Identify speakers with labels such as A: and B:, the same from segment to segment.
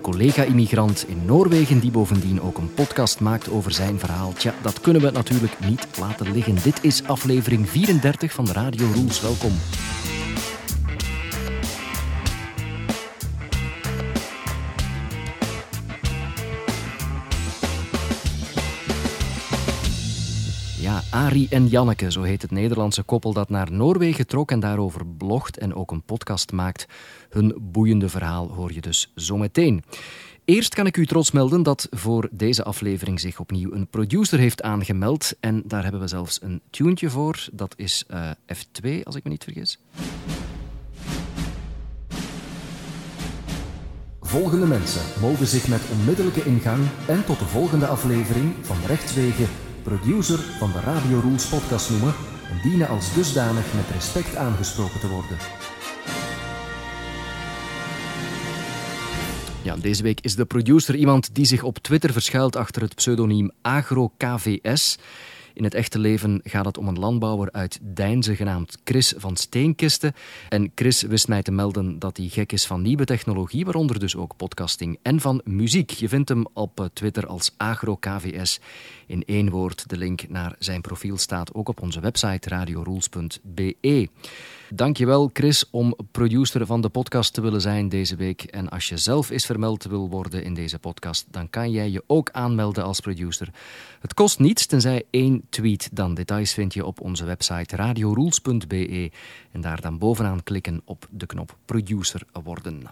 A: collega-immigrant in Noorwegen die bovendien ook een podcast maakt over zijn verhaal. Tja, dat kunnen we natuurlijk niet laten liggen. Dit is aflevering 34 van Radio Rules. Welkom. Ari en Janneke, zo heet het Nederlandse koppel dat naar Noorwegen trok en daarover blogt en ook een podcast maakt. Hun boeiende verhaal hoor je dus zometeen. Eerst kan ik u trots melden dat voor deze aflevering zich opnieuw een producer heeft aangemeld. En daar hebben we zelfs een tuentje voor. Dat is uh, F2, als ik me niet vergis. Volgende mensen mogen zich met onmiddellijke ingang en tot de volgende aflevering van Rechtswegen producer van de Radio Rules podcast noemen en dienen als dusdanig met respect aangesproken te worden. Ja, deze week is de producer iemand die zich op Twitter verschuilt achter het pseudoniem AgroKVS. In het echte leven gaat het om een landbouwer uit Deinze genaamd Chris van Steenkisten. En Chris wist mij te melden dat hij gek is van nieuwe technologie, waaronder dus ook podcasting en van muziek. Je vindt hem op eh, Twitter als AgroKVS. In één woord, de link naar zijn profiel staat ook op onze website radiorules.be. Dankjewel Chris om producer van de podcast te willen zijn deze week. En als je zelf eens vermeld wil worden in deze podcast, dan kan jij je ook aanmelden als producer. Het kost niets, tenzij één tweet. Dan details vind je op onze website radiorules.be en daar dan bovenaan klikken op de knop producer worden.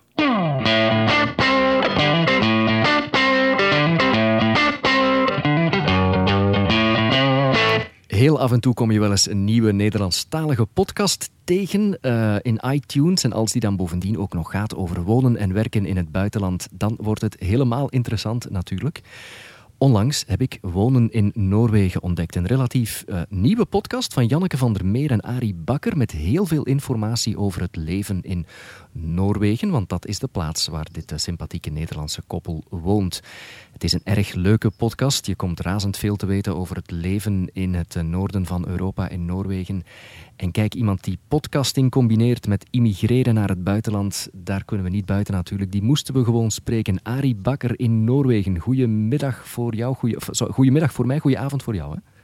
A: Heel af en toe kom je wel eens een nieuwe Nederlandstalige podcast tegen uh, in iTunes. En als die dan bovendien ook nog gaat over wonen en werken in het buitenland, dan wordt het helemaal interessant natuurlijk. Onlangs heb ik Wonen in Noorwegen ontdekt. Een relatief uh, nieuwe podcast van Janneke van der Meer en Arie Bakker. Met heel veel informatie over het leven in Noorwegen. Want dat is de plaats waar dit uh, sympathieke Nederlandse koppel woont. Het is een erg leuke podcast. Je komt razend veel te weten over het leven in het uh, noorden van Europa in Noorwegen. En kijk, iemand die podcasting combineert met immigreren naar het buitenland, daar kunnen we niet buiten natuurlijk. Die moesten we gewoon spreken. Arie Bakker in Noorwegen. Goedemiddag voor jou. Goedemiddag voor mij, goedenavond voor jou. Hè?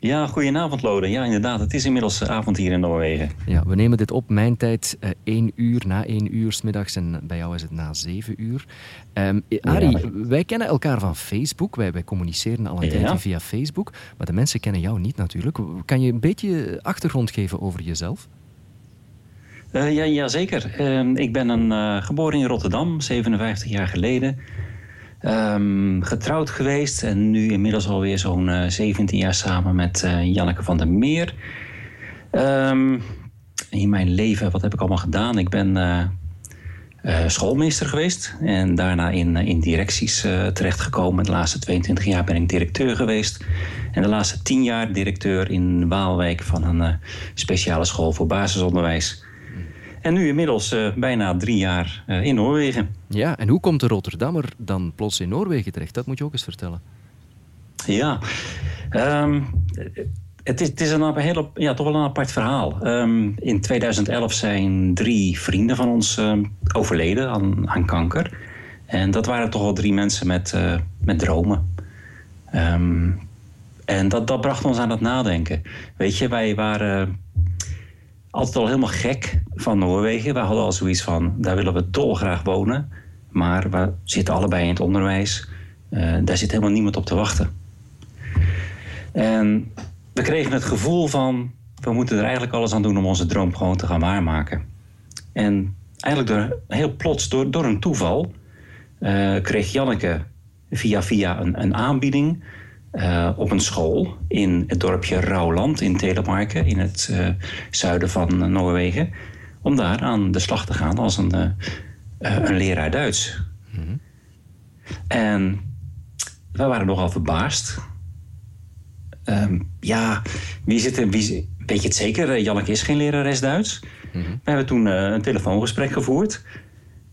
B: Ja, goedenavond Lode. Ja, inderdaad. Het is inmiddels eh, avond hier in Noorwegen.
A: Ja, we nemen dit op mijn tijd uh, één uur, na één uur s middags. En bij jou is het na zeven uur. Um, Arie, ja. wij kennen elkaar van Facebook. Wij, wij communiceren al een ja. tijdje via Facebook. Maar de mensen kennen jou niet natuurlijk. Kan je een beetje achtergrond geven over jezelf?
B: Uh, ja, zeker. Uh, ik ben een, geboren in Rotterdam, 57 jaar geleden. Um, getrouwd geweest en nu inmiddels alweer zo'n uh, 17 jaar samen met uh, Janneke van der Meer. Um, in mijn leven, wat heb ik allemaal gedaan? Ik ben uh, schoolmeester geweest en daarna in, in directies terechtgekomen. De laatste 22 jaar ben ik directeur geweest. En de laatste 10 jaar directeur in Waalwijk van een speciale school voor basisonderwijs. En nu inmiddels uh, bijna drie jaar uh, in Noorwegen.
A: Ja, en hoe komt de Rotterdammer dan plots in Noorwegen terecht? Dat moet je ook eens vertellen.
B: Ja, um, het, is, het is, een heel, ja, toch wel een apart verhaal. Um, in 2011 zijn drie vrienden van ons um, overleden aan, aan, kanker. En dat waren toch wel drie mensen met, uh, met dromen. en dat, dat bracht ons aan het nadenken. Weet je, wij waren altijd al helemaal gek van Noorwegen. We hadden al zoiets van, daar willen we dolgraag wonen. Maar we zitten allebei in het onderwijs. Uh, daar zit helemaal niemand op te wachten. En we kregen het gevoel van, we moeten er eigenlijk alles aan doen om onze droom gewoon te gaan waarmaken. En eigenlijk door, heel plots, door, door een toeval, uh, kreeg Janneke via via een, een aanbieding uh, op een school in het dorpje Rauwland in Telemarken, in het uh, zuiden van uh, Noorwegen, om daar aan de slag te gaan als een, een leraar Duits. Mm -hmm. En wij waren nogal verbaasd. Um, ja, wie zit er, wie, weet je het zeker? Janneke is geen lerares Duits. Mm -hmm. We hebben toen een telefoongesprek gevoerd.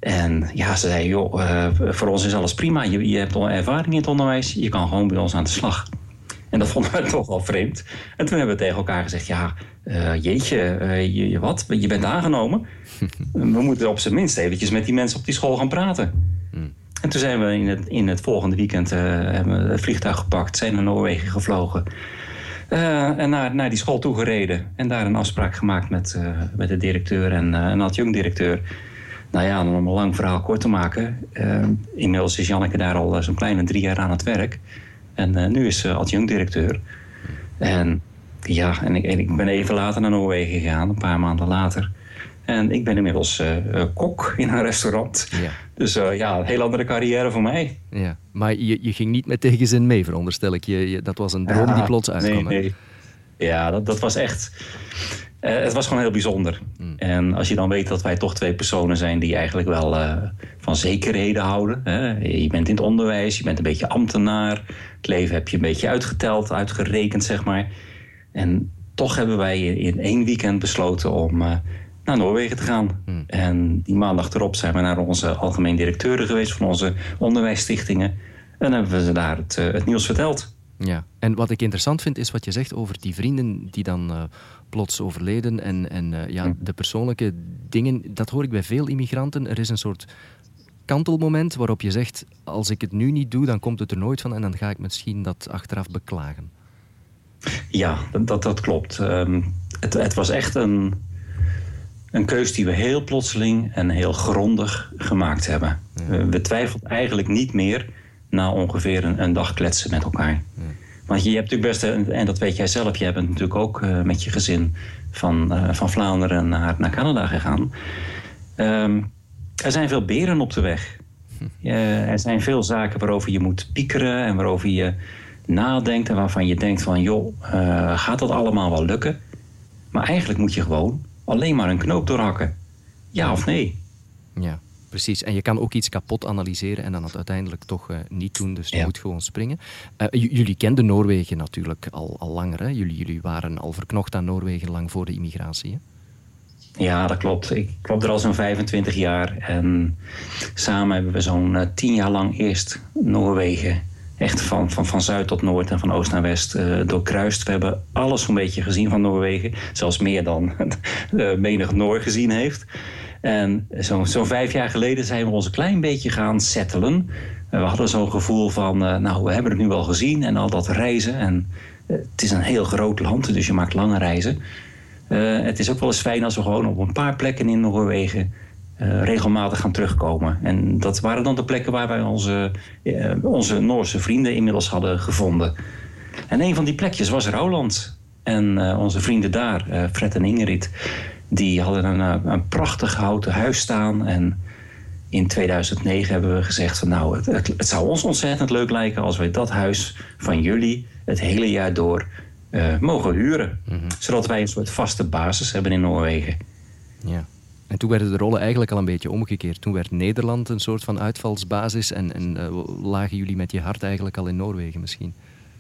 B: En ja, ze zei, joh, uh, voor ons is alles prima. Je, je hebt al ervaring in het onderwijs. Je kan gewoon bij ons aan de slag. En dat vonden we toch wel vreemd. En toen hebben we tegen elkaar gezegd, ja, uh, jeetje, uh, je, wat? Je bent aangenomen. we moeten op zijn minst eventjes met die mensen op die school gaan praten. Hmm. En toen zijn we in het, in het volgende weekend hebben we het vliegtuig gepakt, zijn naar Noorwegen gevlogen. en naar, naar die school toegereden. En daar een afspraak gemaakt met, met de directeur en een adjunct-directeur. Nou ja, om een lang verhaal kort te maken. inmiddels is Janneke daar al zo'n kleine drie jaar aan het werk. En nu is ze adjunct-directeur. En ja, en ik, en ik ben even later naar Noorwegen gegaan, een paar maanden later. En ik ben inmiddels uh, kok in een restaurant. Ja. Dus ja, een heel andere carrière voor mij.
A: Ja, maar je, je ging niet met tegenzin mee, veronderstel ik. Je, je dat was een droom die plots uitkwam.
B: Nee, nee. Ja, dat, dat was echt... Uh, het was gewoon heel bijzonder. Mm. En als je dan weet dat wij toch twee personen zijn die eigenlijk wel van zekerheden houden. Hè? Je bent in het onderwijs, je bent een beetje ambtenaar. Het leven heb je een beetje uitgeteld, uitgerekend, zeg maar. En toch hebben wij in één weekend besloten om uh, naar Noorwegen te gaan. Hmm. En die maandag erop zijn we naar onze algemeen directeuren geweest van onze onderwijsstichtingen. En hebben we ze daar het, het nieuws verteld.
A: Ja, en wat ik interessant vind is wat je zegt over die vrienden die dan uh, plots overleden. En, en ja, hmm. de persoonlijke dingen, dat hoor ik bij veel immigranten. Er is een soort kantelmoment waarop je zegt: als ik het nu niet doe, dan komt het er nooit van en dan ga ik misschien dat achteraf beklagen.
B: Ja, dat, dat klopt. Ehm, het, het, was echt een, een keus die we heel plotseling en heel grondig gemaakt hebben. We, twijfelden eigenlijk niet meer na ongeveer een, een dag kletsen met elkaar. Want je hebt natuurlijk best, en dat weet jij zelf, jij bent natuurlijk ook uh, met je gezin van, uh, van Vlaanderen naar, naar Canada gegaan. Um, er zijn veel beren op de weg. Hm. er zijn veel zaken waarover je moet piekeren en waarover je nadenkt en waarvan je denkt van joh, gaat dat allemaal wel lukken? Maar eigenlijk moet je gewoon alleen maar een knoop doorhakken. Ja of nee?
A: Ja, precies. En je kan ook iets kapot analyseren en dan het uiteindelijk toch uh, niet doen. Dus je moet gewoon springen. Uh, jullie kenden Noorwegen natuurlijk al, al langer. Hè? Jullie, jullie waren al verknocht aan Noorwegen lang voor de immigratie. Hè?
B: Ja, dat klopt. Ik kwam er al zo'n 25 jaar. En samen hebben we zo'n 10 jaar lang eerst Noorwegen echt van, van, van zuid tot noord en van oost naar west uh, doorkruist. We hebben alles zo'n beetje gezien van Noorwegen. Zelfs meer dan uh, menig Noor gezien heeft. En zo'n zo vijf jaar geleden zijn we ons een klein beetje gaan settelen. we hadden zo'n gevoel van, uh, nou, we hebben het nu wel gezien en al dat reizen. En het is een heel groot land, dus je maakt lange reizen. het is ook wel eens fijn als we gewoon op een paar plekken in Noorwegen regelmatig gaan terugkomen. En dat waren dan de plekken waar wij onze, onze Noorse vrienden inmiddels hadden gevonden. En een van die plekjes was Rouwland. En onze vrienden daar, Fred en Ingrid, die hadden een, een prachtig houten huis staan. En in 2009 hebben we gezegd van nou, het, het, het, zou ons ontzettend leuk lijken als wij dat huis van jullie het hele jaar door mogen huren. Mm -hmm. Zodat wij een soort vaste basis hebben in Noorwegen.
A: Ja. En toen werden de rollen eigenlijk al een beetje omgekeerd. Toen werd Nederland een soort van uitvalsbasis en, en uh, lagen jullie met je hart eigenlijk al in Noorwegen misschien.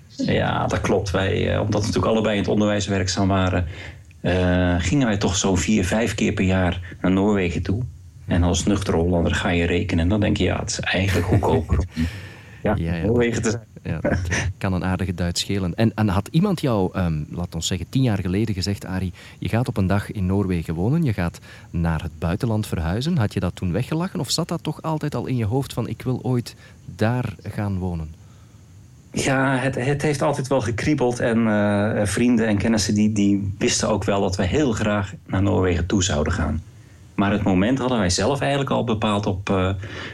B: Ja, dat klopt. Wij, omdat we natuurlijk allebei in het onderwijs werkzaam waren, uh, gingen wij toch zo'n vier, vijf keer per jaar naar Noorwegen toe. En als nuchtere Hollander ga je rekenen en dan denk je, ja, het is eigenlijk goedkoper ja, ja, ja. Noorwegen te zijn
A: ja, dat kan een aardige duit schelen. En, en had iemand jou, um, laat ons zeggen, tien jaar geleden gezegd, Arie, je gaat op een dag in Noorwegen wonen, je gaat naar het buitenland verhuizen. Had je dat toen weggelachen of zat dat toch altijd al in je hoofd van ik wil ooit daar gaan wonen?
B: Ja, het, het heeft altijd wel gekriebeld. En uh, vrienden en kennissen die, die wisten ook wel dat we heel graag naar Noorwegen toe zouden gaan. Maar het moment hadden wij zelf eigenlijk al bepaald op, uh,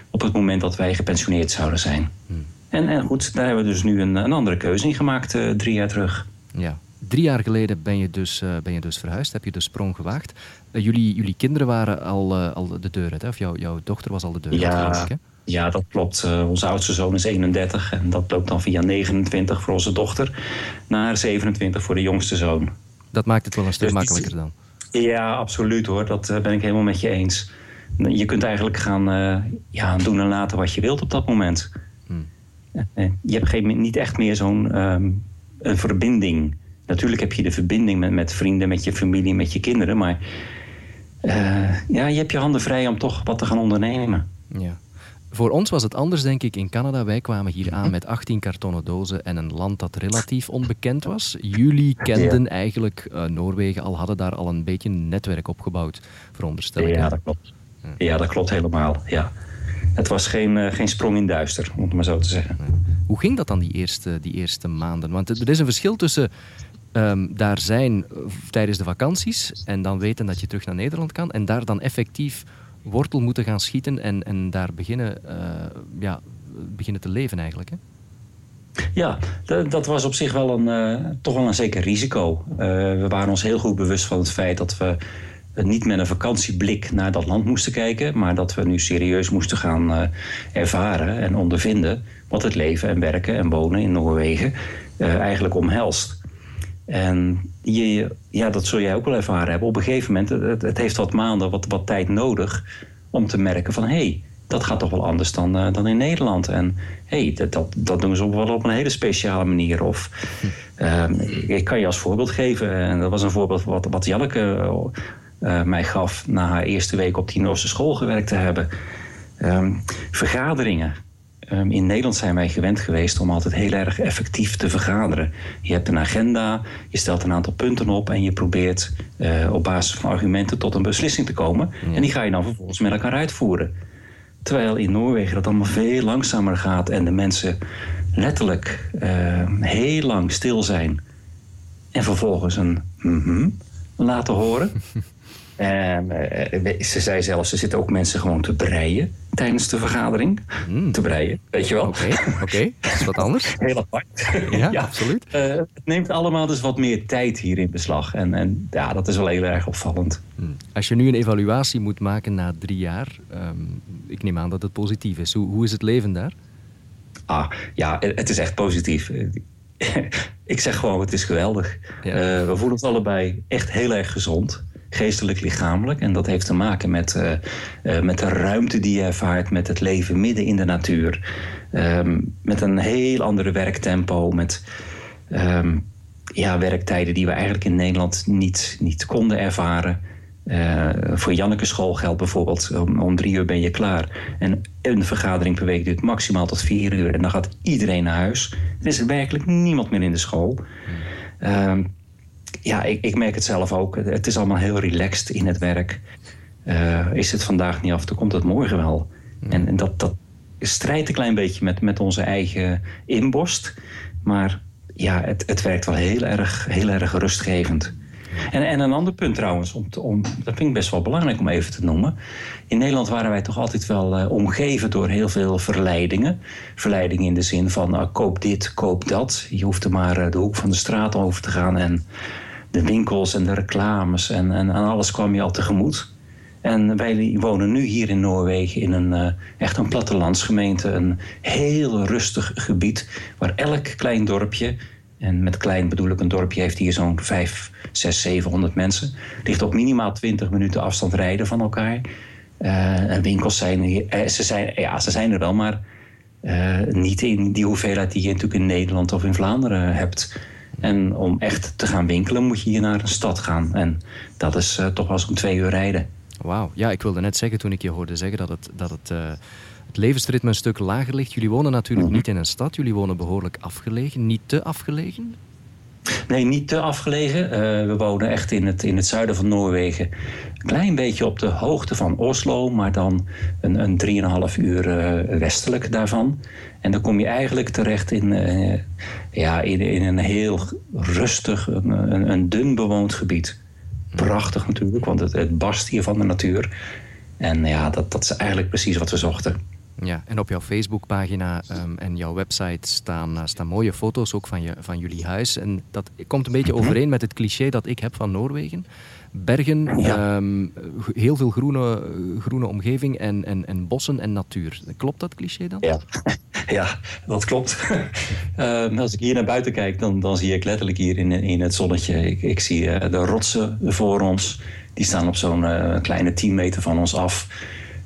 B: op het moment dat wij gepensioneerd zouden zijn. Hmm. En, en goed, daar hebben we dus nu een, een andere keuze in gemaakt uh, drie jaar terug.
A: Ja, drie jaar geleden ben je dus, uh, ben je dus verhuisd, heb je de sprong gewaagd. Jullie, jullie kinderen waren al, al de deur uit, hè? of jouw, jouw dochter was al de deur
B: ja,
A: uit, hè?
B: Ja, dat klopt. onze oudste zoon is 31 en dat loopt dan via 29 voor onze dochter naar 27 voor de jongste zoon.
A: Dat maakt het wel een stuk dus makkelijker dan.
B: Ja, absoluut hoor. Dat ben ik helemaal met je eens. Je kunt eigenlijk gaan ja, doen en laten wat je wilt op dat moment. Eh, je hebt geen, niet echt meer zo'n um, een verbinding. Natuurlijk heb je de verbinding met, met vrienden, met je familie, met je kinderen. Maar uh, ja, je hebt je handen vrij om toch wat te gaan ondernemen.
A: Ja. Voor ons was het anders, denk ik, in Canada. Wij kwamen hier aan met 18 kartonnen dozen en een land dat relatief onbekend was. Jullie kenden eigenlijk uh, Noorwegen al, hadden daar al een beetje een netwerk opgebouwd, veronderstel ik.
B: Ja, dat klopt. Ja, dat klopt helemaal, ja. het was geen, geen sprong in duister, om het maar zo te zeggen.
A: Hoe ging dat dan die eerste, die eerste maanden? Want er is een verschil tussen Ehm, daar zijn tijdens de vakanties en dan weten dat je terug naar Nederland kan en daar dan effectief wortel moeten gaan schieten en, en daar beginnen, uh, ja, beginnen te leven eigenlijk. Hè?
B: Ja, dat was op zich wel een, uh, toch wel een zeker risico. Uh, we waren ons heel goed bewust van het feit dat we niet met een vakantieblik naar dat land moesten kijken, maar dat we nu serieus moesten gaan ervaren en ondervinden wat het leven en werken en wonen in Noorwegen eigenlijk omhelst. En je, ja, dat zul jij ook wel ervaren hebben. Op een gegeven moment, het, het heeft wat maanden, wat, wat tijd nodig om te merken van hé, hey, dat gaat toch wel anders dan, uh, dan in Nederland. En hey, dat, dat, dat doen ze ook wel op een hele speciale manier. Of uh, ik kan je als voorbeeld geven, en dat was een voorbeeld wat, wat Janneke uh, mij gaf na haar eerste week op die Noorse school gewerkt te hebben. Um, vergaderingen. Ehm, in Nederland zijn wij gewend geweest om altijd heel erg effectief te vergaderen. Je hebt een agenda, je stelt een aantal punten op en je probeert uh, op basis van argumenten tot een beslissing te komen. En die ga je dan vervolgens met elkaar uitvoeren. Terwijl in Noorwegen dat allemaal veel langzamer gaat en de mensen letterlijk uh, heel lang stil zijn en vervolgens een mm laten horen. En uh, ze zei zelfs, er zitten ook mensen gewoon te breien tijdens de vergadering. Mm. Te breien, weet je wel.
A: Oké, okay, okay. dat is wat anders.
B: Heel apart.
A: Ja, ja. absoluut.
B: Uh, het neemt allemaal dus wat meer tijd hier in beslag. En, en ja, dat is wel heel erg opvallend.
A: Mm. Als je nu een evaluatie moet maken na drie jaar, um, ik neem aan dat het positief is. Hoe, hoe is het leven daar?
B: Ah, ja, het is echt positief. ik zeg gewoon, het is geweldig. Ja. Uh, we voelen ons allebei echt heel erg gezond geestelijk, lichamelijk. En dat heeft te maken met, uh, uh, met de ruimte die je ervaart, met het leven midden in de natuur. Um, met een heel andere werktempo, met um, ja, werktijden die we eigenlijk in Nederland niet, niet konden ervaren. Uh, voor Janneke school geldt bijvoorbeeld, om, om, drie uur ben je klaar. En een vergadering per week duurt maximaal tot vier uur. En dan gaat iedereen naar huis. Er is werkelijk niemand meer in de school. Um, ja, ik, ik, merk het zelf ook. Het is allemaal heel relaxed in het werk. Uh, is het vandaag niet af, dan komt het morgen wel. En, en, dat, dat strijdt een klein beetje met, met onze eigen inborst. Maar ja, het, het werkt wel heel erg, heel erg rustgevend. En, en een ander punt trouwens, om, om, dat vind ik best wel belangrijk om even te noemen. In Nederland waren wij toch altijd wel uh, omgeven door heel veel verleidingen. Verleidingen in de zin van uh, koop dit, koop dat. Je hoeft er maar uh, de hoek van de straat over te gaan en de winkels en de reclames en, en aan alles kwam je al tegemoet. En wij wonen nu hier in Noorwegen in een uh, echt een plattelandsgemeente. Een heel rustig gebied waar elk klein dorpje... en met klein bedoel ik een dorpje heeft hier zo'n 5, 6, 700 mensen... ligt op minimaal 20 minuten afstand rijden van elkaar. Uh, en winkels zijn, uh, ze zijn, ja, ze zijn er wel, maar niet in die hoeveelheid die je natuurlijk in Nederland of in Vlaanderen hebt... En om echt te gaan winkelen moet je hier naar een stad gaan. En dat is uh, toch wel zo'n twee uur rijden.
A: Wauw. Ja, ik wilde net zeggen toen ik je hoorde zeggen dat het, dat het, uh, het levensritme een stuk lager ligt. Jullie wonen natuurlijk mm -hmm. niet in een stad. Jullie wonen behoorlijk afgelegen. Niet te afgelegen?
B: Nee, niet te afgelegen. Uh, we wonen echt in het, in het zuiden van Noorwegen. Een klein beetje op de hoogte van Oslo, maar dan een, een 3,5 uur uh, westelijk daarvan. En dan kom je eigenlijk terecht in, uh, ja, in, in een heel rustig, een, een, een, dun bewoond gebied. Prachtig natuurlijk, want het, het barst hier van de natuur. En ja, dat, dat is eigenlijk precies wat we zochten.
A: Ja, en op jouw Facebookpagina um, en jouw website staan, uh, staan mooie foto's ook van, je, van jullie huis. En dat komt een beetje overeen met het cliché dat ik heb van Noorwegen. Bergen, ja. um, heel veel groene, groene omgeving en, en, en bossen en natuur. Klopt dat cliché dan?
B: Ja, ja dat klopt. uh, als ik hier naar buiten kijk, dan, dan zie ik letterlijk hier in, in het zonnetje... Ik, ik zie uh, de rotsen voor ons. Die staan op zo'n kleine 10 meter van ons af...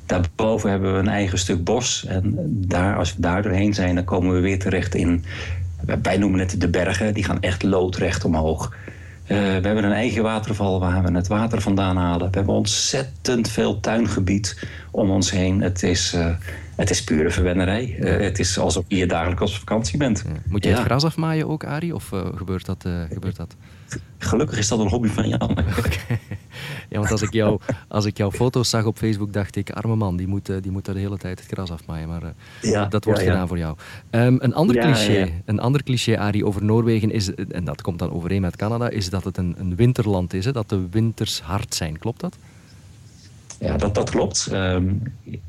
B: Daarboven hebben we een eigen stuk bos. En daar, als we daar doorheen zijn, dan komen we weer terecht in... Wij noemen het de bergen. Die gaan echt loodrecht omhoog. Uh, we hebben een eigen waterval waar we het water vandaan halen. We hebben ontzettend veel tuingebied om ons heen. Het is, uh, het is pure verwennerij. Uh, het is alsof je hier dagelijks op vakantie bent.
A: Moet je ja. het gras afmaaien ook, Arie? Of gebeurt, dat, gebeurt dat?
B: Gelukkig is dat een hobby van Jan.
A: Okay. Ja, want als ik, jou, als ik jouw foto's zag op Facebook, dacht ik, arme man, die moet, die moet er de hele tijd het gras afmaaien. Maar uh, ja, dat wordt gedaan voor jou. Um, een ander cliché, een ander cliché, Arie, over Noorwegen is, en dat komt dan overeen met Canada, is dat het een, een winterland is. Hè? Dat de winters hard zijn. Klopt dat?
B: Ja, dat, dat klopt. Ehm,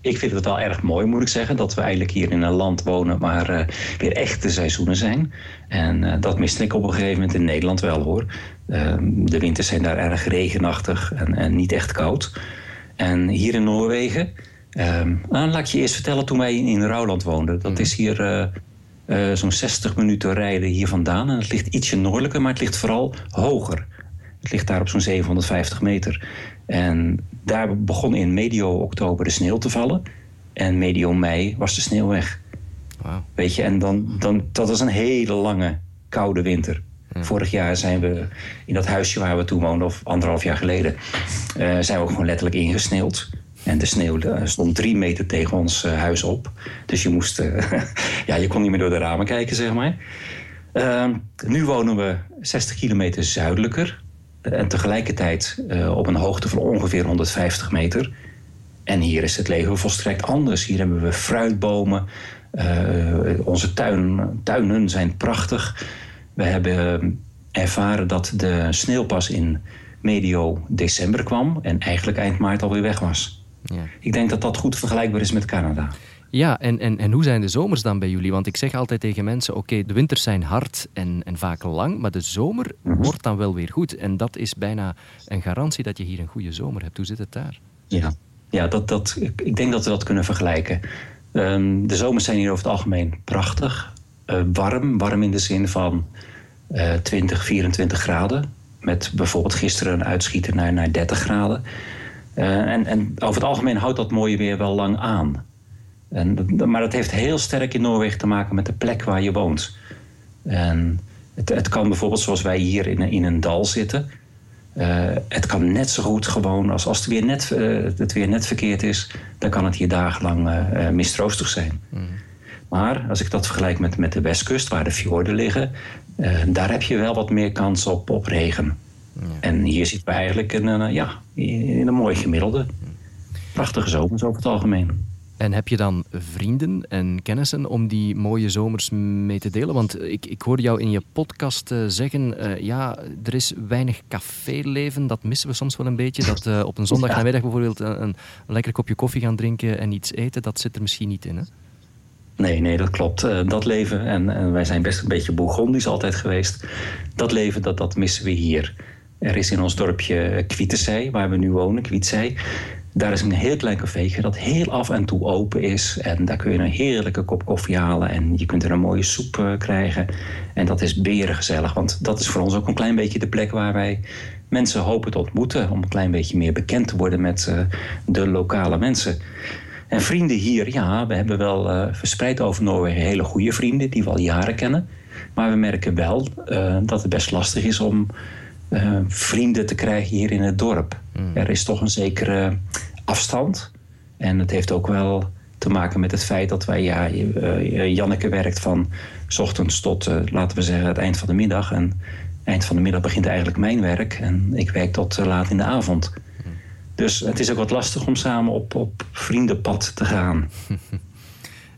B: ik vind het wel erg mooi, moet ik zeggen, dat we eigenlijk hier in een land wonen waar uh, weer echte seizoenen zijn. En uh, dat miste ik op een gegeven moment in Nederland wel hoor. Ehm, de winters zijn daar erg regenachtig en, en niet echt koud. En hier in Noorwegen, um, nou, laat ik je eerst vertellen toen wij in, in Rouwland woonden. Dat mhm. is hier uh, zo'n 60 minuten rijden hier vandaan. En het ligt ietsje noordelijker, maar het ligt vooral hoger. Het ligt daar op zo'n 750 meter. En daar begon in medio oktober de sneeuw te vallen. En medio mei was de sneeuw weg. Wow. Weet je, en dan, dan, dat was een hele lange, koude winter. Vorig jaar zijn we in dat huisje waar we toen woonden, of anderhalf jaar geleden, uh, zijn we ook gewoon letterlijk ingesneeuwd. En de sneeuw stond drie meter tegen ons uh, huis op. Dus je moest, uh, ja, je kon niet meer door de ramen kijken, zeg maar. Ehm, nu wonen we 60 kilometer zuidelijker en tegelijkertijd uh, op een hoogte van ongeveer 150 meter. En hier is het leven volstrekt anders. Hier hebben we fruitbomen. Uh, onze tuin, tuinen zijn prachtig. We hebben ervaren dat de sneeuw pas in medio december kwam en eigenlijk eind maart alweer weg was. Ja. Ik denk dat dat goed vergelijkbaar is met Canada.
A: Ja, en, en, en hoe zijn de zomers dan bij jullie? Want ik zeg altijd tegen mensen, oké, de winters zijn hard en, en vaak lang, maar de zomer mhm. wordt dan wel weer goed. En dat is bijna een garantie dat je hier een goede zomer hebt. Hoe zit het daar?
B: Ja, ja dat, dat, ik denk dat we dat kunnen vergelijken. Um, de zomers zijn hier over het algemeen prachtig. Uh, warm, warm in de zin van uh, 20, 24 graden. Met bijvoorbeeld gisteren een uitschieter naar, naar 30 graden. Uh, en, en over het algemeen houdt dat mooie weer wel lang aan. En, maar dat heeft heel sterk in Noorwegen te maken met de plek waar je woont. En het, het kan bijvoorbeeld zoals wij hier in, in een dal zitten. Uh, het kan net zo goed gewoon als, als het, weer net, uh, het weer net verkeerd is, dan kan het hier dagenlang uh, mistroostig zijn. Mm. Maar als ik dat vergelijk met, met de westkust, waar de fjorden liggen, daar heb je wel wat meer kans op, op regen. En hier zitten we eigenlijk in een, ja, in een mooi gemiddelde. Prachtige zomers over het algemeen.
A: En heb je dan vrienden en kennissen om die mooie zomers mee te delen? Want ik, ik hoorde jou in je podcast uh, zeggen, uh, ja, er is weinig caféleven. Dat missen we soms wel een beetje. Dat uh, op een zondagnamiddag bijvoorbeeld een, een, lekker kopje koffie gaan drinken en iets eten, dat zit er misschien niet in, hè?
B: Nee, nee, dat klopt. dat leven, en, en, wij zijn best een beetje Bourgondisch altijd geweest. Dat leven, dat, dat missen we hier. Er is in ons dorpje Kwietenzij, waar we nu wonen, Kwietenzij. Daar is een heel klein cafeetje dat heel af en toe open is. En daar kun je een heerlijke kop koffie halen. En je kunt er een mooie soep uh, krijgen. En dat is gezellig. Want dat is voor ons ook een klein beetje de plek waar wij mensen hopen te ontmoeten. Om een klein beetje meer bekend te worden met uh, de lokale mensen. En vrienden hier, ja, we hebben wel uh, verspreid over Noorwegen hele goede vrienden die we al jaren kennen. Maar we merken wel dat het best lastig is om uh, vrienden te krijgen hier in het dorp. Hmm. Er is toch een zekere afstand. En het heeft ook wel te maken met het feit dat wij, ja, uh, Janneke werkt van s ochtends tot, uh, laten we zeggen, het eind van de middag. En eind van de middag begint eigenlijk mijn werk. En ik werk tot laat in de avond. Hmm. Dus het is ook wat lastig om samen op, op vriendenpad te gaan.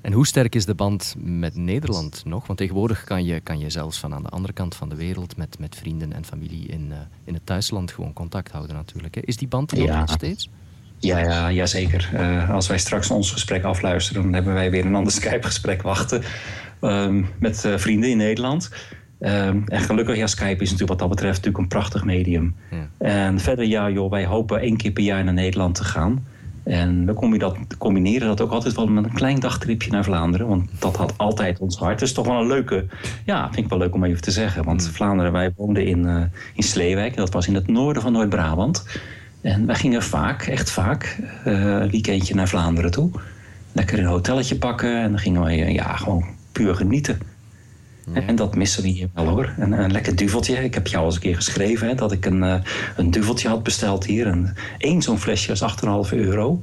A: En hoe sterk is de band met Nederland nog? Want tegenwoordig kan je, kan je zelfs van aan de andere kant van de wereld met, met vrienden en familie in, uh, in het thuisland gewoon contact houden natuurlijk. Hè. Is die band er nog steeds?
B: Ja, ja, ja zeker. Uh, als wij straks ons gesprek afluisteren, dan hebben wij weer een ander Skype-gesprek wachten uh, met uh, vrienden in Nederland. Ehm, en gelukkig, ja, Skype is natuurlijk wat dat betreft natuurlijk een prachtig medium. Ja. En verder, ja, joh, wij hopen één keer per jaar naar Nederland te gaan. En we dat, combineren dat ook altijd wel met een klein dagtripje naar Vlaanderen. Want dat had altijd ons hart. Dat is toch wel een leuke... Ja, vind ik wel leuk om even te zeggen. Want mm. Vlaanderen, wij woonden in, uh, in Sleewijk. Dat was in het noorden van Noord-Brabant. En wij gingen vaak, echt vaak, uh, een weekendje naar Vlaanderen toe. Lekker een hotelletje pakken. En dan gingen we ja, gewoon puur genieten. En dat missen we hier wel hoor. Een, een, lekker duveltje. Ik heb jou al eens een keer geschreven hè, dat ik een, uh, een duveltje had besteld hier. En één zo'n flesje was 8,5 euro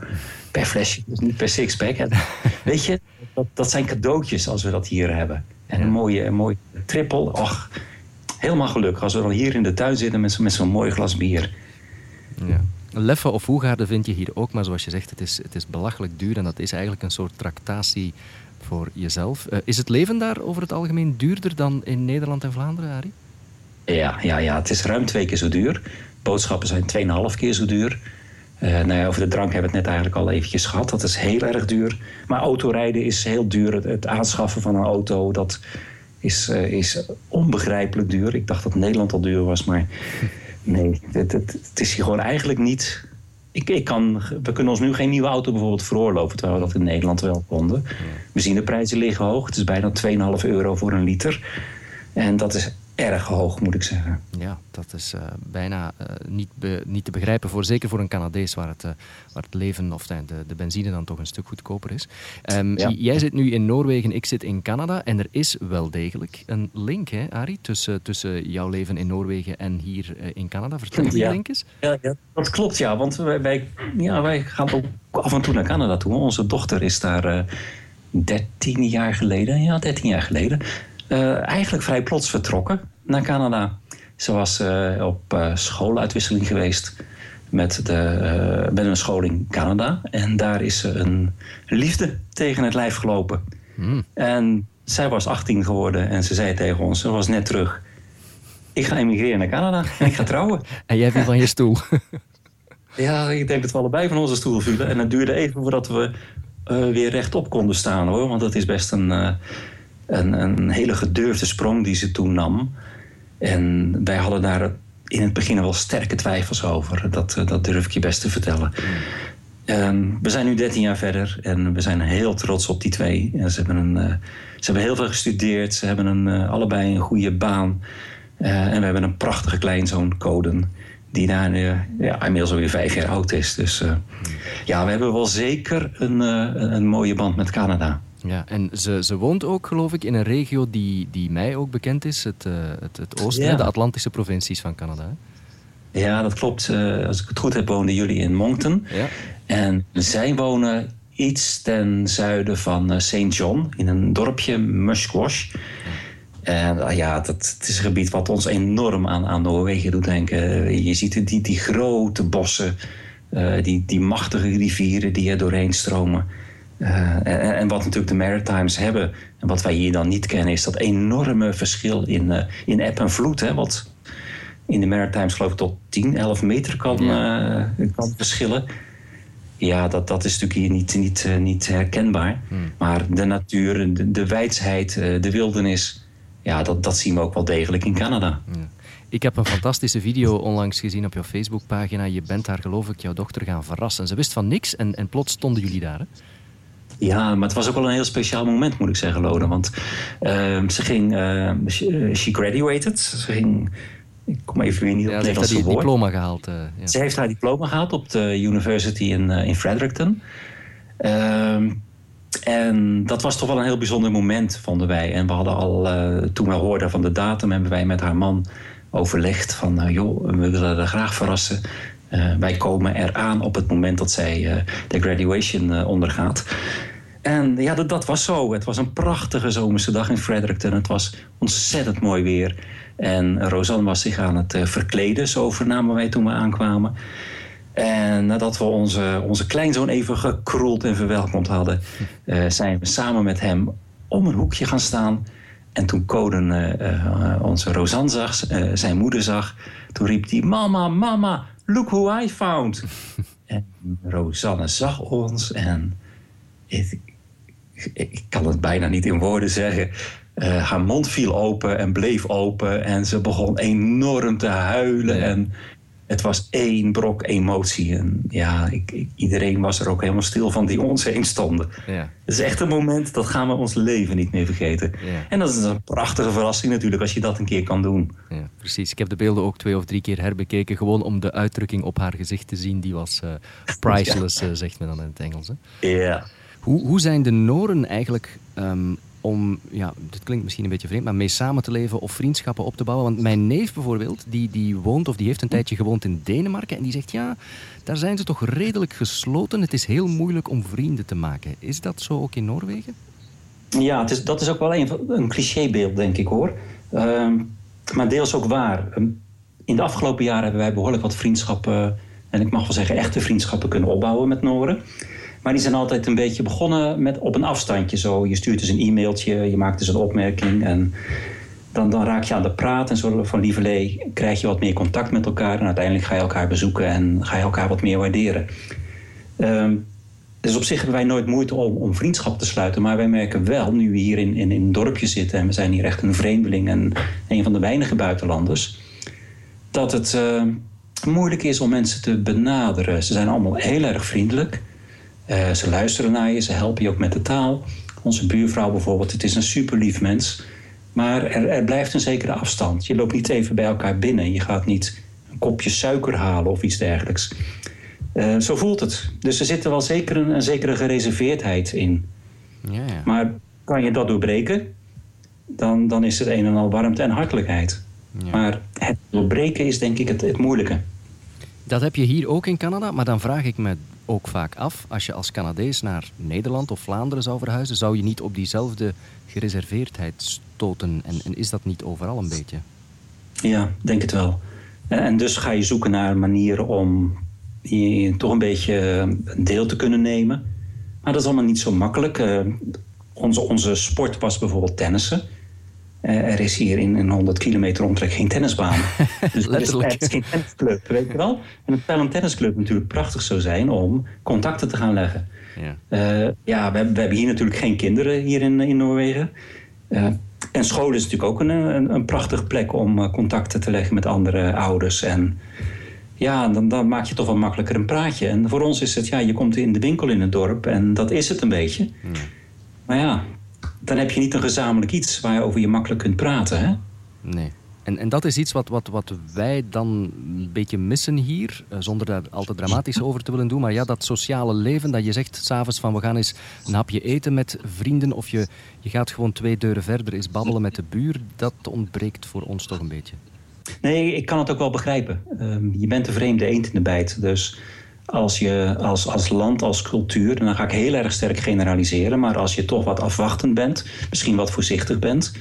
B: per flesje, dus niet per sixpack. weet je, dat, dat, zijn cadeautjes als we dat hier hebben. En een mooie, een mooie trippel. Och, helemaal gelukkig als we dan hier in de tuin zitten met, met zo'n mooi glas bier.
A: Ja. Leffe of Hoegaarden vind je hier ook, maar zoals je zegt, het is, het is belachelijk duur en dat is eigenlijk een soort tractatie voor jezelf. Uh, is het leven daar over het algemeen duurder dan in Nederland en Vlaanderen, Arie?
B: Ja, ja, ja, het is ruim twee keer zo duur. Boodschappen zijn 2,5 keer zo duur. Uh, nou ja, over de drank hebben we het net eigenlijk al eventjes gehad. Dat is heel erg duur. Maar autorijden is heel duur. Het, aanschaffen van een auto, dat is, uh, is onbegrijpelijk duur. Ik dacht dat Nederland al duur was, maar nee, het, het, het is hier gewoon eigenlijk niet... Ik, ik kan, we kunnen ons nu geen nieuwe auto bijvoorbeeld veroorloven, terwijl we dat in Nederland wel konden. Benzineprijzen liggen hoog. Het is bijna 2,5 euro voor een liter. En dat is erg hoog, moet ik zeggen.
A: Ja, dat is uh, bijna uh, niet, be, niet te begrijpen, voor, zeker voor een Canadees, waar het, uh, waar het leven of de, de benzine dan toch een stuk goedkoper is. Um, ja. Jij zit nu in Noorwegen, ik zit in Canada, en er is wel degelijk een link, hè, Arie, tussen, tussen jouw leven in Noorwegen en hier in Canada. Vertel die
B: ja.
A: link eens.
B: Ja, ja, dat klopt, ja, want wij, wij, ja, wij gaan ook af en toe naar Canada toe. Onze dochter is daar 13 jaar geleden, ja, 13 jaar geleden uh, eigenlijk vrij plots vertrokken naar Canada. Ze was uh, op uh, schooluitwisseling geweest met, de, met een school in Canada. En daar is ze een liefde tegen het lijf gelopen.
A: Hmm.
B: En zij was 18 geworden en ze zei tegen ons, ze was net terug... Ik ga emigreren naar Canada en ik ga trouwen.
A: en jij viel van je stoel.
B: ja, ik denk dat we allebei van onze stoel vielen. En het duurde even voordat we weer rechtop konden staan hoor. Want dat is best een een, een hele gedurfde sprong die ze toen nam. En wij hadden daar in het begin wel sterke twijfels over. Dat, dat durf ik je best te vertellen. Um, we zijn nu 13 jaar verder en we zijn heel trots op die twee. En ze, hebben een, uh, ze hebben heel veel gestudeerd, ze hebben een, uh, allebei een goede baan. En we hebben een prachtige kleinzoon, Coden, die daar nu ja, inmiddels alweer vijf jaar oud is. Dus ja, we hebben wel zeker een, een mooie band met Canada.
A: Ja, en ze, ze woont ook, geloof ik, in een regio die, die mij ook bekend is, het, uh, het, het oosten, ja. de Atlantische provincies van Canada. Hè?
B: Ja, dat klopt. Uh, als ik het goed heb, woonden jullie in Moncton.
A: Ja.
B: En zij wonen iets ten zuiden van uh, St. John, in een dorpje, Muskwash. En uh, ja, dat het is een gebied wat ons enorm aan, aan Noorwegen doet denken. Je ziet die, die grote bossen, die, die machtige rivieren die er doorheen stromen. Uh, en, en, wat natuurlijk de Maritimes hebben, en wat wij hier dan niet kennen, is dat enorme verschil in, uh, in eb en vloed. Hè, wat in de Maritimes geloof ik tot 10, 11 meter kan, ja. uh, kan verschillen. Ja, dat, dat is natuurlijk hier niet, niet, niet herkenbaar.
A: Hmm.
B: Maar de natuur, de, de wijsheid, de wildernis, ja, dat, dat zien we ook wel degelijk in Canada.
A: Ja. Ik heb een fantastische video onlangs gezien op jouw Facebookpagina. Je bent daar geloof ik jouw dochter gaan verrassen. Ze wist van niks en, en plots stonden jullie daar. Hè?
B: Ja, maar het was ook wel een heel speciaal moment, moet ik zeggen, Lode. Want uh, ze ging... Uh, she, she, graduated. Ze ging... Ik kom even weer niet op
A: ja,
B: het
A: Nederlandse
B: woord.
A: Ze heeft diploma gehaald. Uh, ja.
B: Ze heeft haar diploma gehaald op de university in, in Fredericton. Uh, en dat was toch wel een heel bijzonder moment, vonden wij. En we hadden al, toen we hoorden van de datum... hebben wij met haar man overlegd van... joh, we willen haar graag verrassen... Uh, wij komen eraan op het moment dat zij uh, de graduation uh, ondergaat. En ja, dat, dat, was zo. Het was een prachtige zomerse dag in Fredericton. Het was ontzettend mooi weer. En Rosanne was zich aan het verkleden, zo vernamen wij toen we aankwamen. En nadat we onze, onze kleinzoon even gekroeld en verwelkomd hadden, zijn we samen met hem om een hoekje gaan staan. En toen Coden onze Rosanne zag, zijn moeder zag, toen riep hij: Mama, mama, look who I found. en Rosanne zag ons en ik, ik, kan het bijna niet in woorden zeggen. Uh, haar mond viel open en bleef open en ze begon enorm te huilen. En het was één brok emotie. En ja, ik, ik, iedereen was er ook helemaal stil van die ons heen stonden.
A: Ja.
B: Het is echt een moment dat gaan we ons leven niet meer vergeten. En dat is een prachtige verrassing natuurlijk als je dat een keer kan doen.
A: Ja, precies. Ik heb de beelden ook twee of drie keer herbekeken. Gewoon om de uitdrukking op haar gezicht te zien. Die was uh, priceless, uh, zegt men dan in het Engels. Hè?
B: Ja.
A: Hoe, hoe zijn de Noren eigenlijk um, om, ja, dit klinkt misschien een beetje vreemd, maar mee samen te leven of vriendschappen op te bouwen. Want mijn neef bijvoorbeeld, die, die woont of die heeft een tijdje gewoond in Denemarken en die zegt ja, daar zijn ze toch redelijk gesloten. Het is heel moeilijk om vrienden te maken. Is dat zo ook in Noorwegen?
B: Ja, het is, dat is ook wel een, een clichébeeld, denk ik hoor. Um, maar deels ook waar. Um, in de afgelopen jaren hebben wij behoorlijk wat vriendschappen en ik mag wel zeggen echte vriendschappen kunnen opbouwen met Noren. Maar die zijn altijd een beetje begonnen met op een afstandje. Zo, je stuurt dus een e-mailtje, je maakt dus een opmerking en dan, dan raak je aan de praat en zo van lieverlee krijg je wat meer contact met elkaar en uiteindelijk ga je elkaar bezoeken en ga je elkaar wat meer waarderen. Um, dus op zich hebben wij nooit moeite om, om vriendschap te sluiten. Maar wij merken wel, nu we hier in, in, in een dorpje zitten en we zijn hier echt een vreemdeling en een van de weinige buitenlanders, dat het uh, moeilijk is om mensen te benaderen. Ze zijn allemaal heel erg vriendelijk. Uh, ze luisteren naar je, ze helpen je ook met de taal. Onze buurvrouw bijvoorbeeld, het is een super lief mens. Maar er, er blijft een zekere afstand. Je loopt niet even bij elkaar binnen. Je gaat niet een kopje suiker halen of iets dergelijks. Uh, zo voelt het. Dus er zit er wel zeker een, een zekere gereserveerdheid in. Ja, ja. Maar kan je dat doorbreken, dan, dan is het een en al warmte en hartelijkheid. Ja. Maar het doorbreken is denk ik het, het moeilijke.
A: Dat heb je hier ook in Canada, maar dan vraag ik me ook vaak af, als je als Canadees naar Nederland of Vlaanderen zou verhuizen, zou je niet op diezelfde gereserveerdheid stoten? En, en is dat niet overal een beetje?
B: Ja, denk het wel. En dus ga je zoeken naar manieren om je toch een beetje deel te kunnen nemen. Maar dat is allemaal niet zo makkelijk. Uh, onze, onze sport was bijvoorbeeld tennissen. Uh, er is hier in een 100 kilometer omtrek geen tennisbaan. dus er is, er is geen tennisclub, weet je wel. En het terwijl een tennisclub natuurlijk prachtig zou zijn om contacten te gaan leggen. Ja, uh, ja we, we, hebben hier natuurlijk geen kinderen hier in, in Noorwegen. en school is natuurlijk ook een, een, een prachtige plek om contacten te leggen met andere ouders. En ja, dan, dan maak je toch wel makkelijker een praatje. En voor ons is het, ja, je komt in de winkel in het dorp en dat is het een beetje. Maar ja, dan heb je niet een gezamenlijk iets waarover je makkelijk kunt praten. Hè?
A: Nee. En, en dat is iets wat, wat, wat wij dan een beetje missen hier, eh, zonder daar al te dramatisch over te willen doen. Maar ja, dat sociale leven, dat je zegt s'avonds van we gaan eens een hapje eten met vrienden of je, je gaat gewoon twee deuren verder eens babbelen met de buur, dat ontbreekt voor ons toch een beetje.
B: Nee, ik kan het ook wel begrijpen. Um, je bent de vreemde eend in de bijt. Dus als je als, als land, als cultuur, dan ga ik heel erg sterk generaliseren. Maar als je toch wat afwachtend bent, misschien wat voorzichtig bent,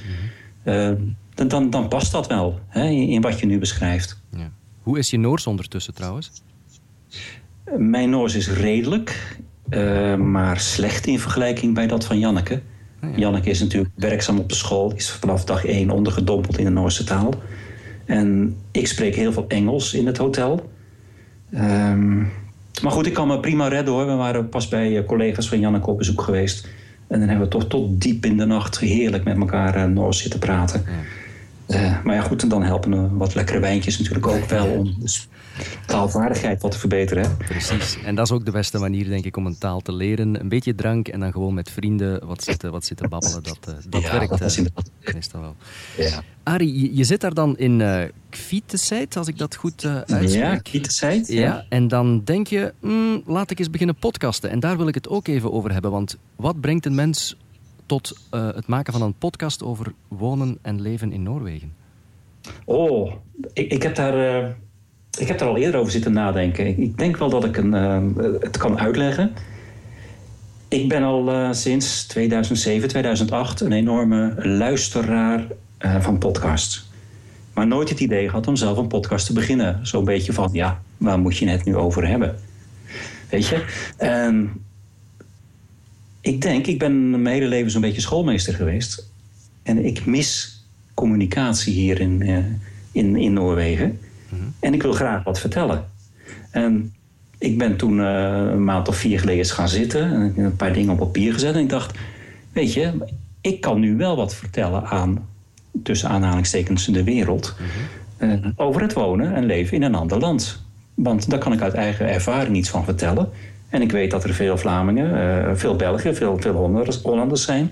B: uh, dan, dan, dan, past dat wel hè, in, in, wat je nu beschrijft. Ja.
A: Hoe is je Noors ondertussen trouwens?
B: Mijn Noors is redelijk, uh, maar slecht in vergelijking bij dat van Janneke. Oh ja. Janneke is natuurlijk werkzaam op de school, is vanaf dag één ondergedompeld in de Noorse taal. En ik spreek heel veel Engels in het hotel. Um, maar goed, ik kan me prima redden hoor. We waren pas bij eh, collega's van Janneke op bezoek geweest. En dan hebben we toch tot diep in de nacht heerlijk met elkaar uh, zitten praten. Ja. Uh, maar ja, goed, en dan helpen wat lekkere wijntjes natuurlijk ook wel om dus taalvaardigheid wat te verbeteren. Hè?
A: Precies. En dat is ook de beste manier, denk ik, om een taal te leren. Een beetje drank en dan gewoon met vrienden wat zitten, wat zitten babbelen. Dat, uh, dat ja, werkt. Dat is inderdaad. Meestal wel. Ja. Arie, je, je, zit daar dan in uh, als ik dat goed uh, uitspreek.
B: Ja, Kviteseit.
A: Ja. ja. En dan denk je, mm, laat ik eens beginnen podcasten. En daar wil ik het ook even over hebben. Want wat brengt een mens tot uh, het maken van een podcast over wonen en leven in Noorwegen?
B: Oh, ik, ik heb daar ik heb er al eerder over zitten nadenken. Ik denk wel dat ik een, uh, het kan uitleggen. Ik ben al uh, sinds 2007, 2008 een enorme luisteraar uh, van podcasts. Maar nooit het idee gehad om zelf een podcast te beginnen. Zo'n beetje van, ja, waar moet je het nu over hebben? Weet je? En ik denk, ik ben mijn hele leven zo'n beetje schoolmeester geweest. En ik mis communicatie hier in, in, in Noorwegen. En ik wil graag wat vertellen. En ik ben toen uh, een maand of vier geleden eens gaan zitten en een paar dingen op papier gezet. En ik dacht, weet je, ik kan nu wel wat vertellen aan, tussen aanhalingstekens, de wereld. uh, over het wonen en leven in een ander land. Want daar kan ik uit eigen ervaring iets van vertellen. En ik weet dat er veel Vlamingen, uh, veel Belgen, veel, veel Hollanders, Hollanders zijn...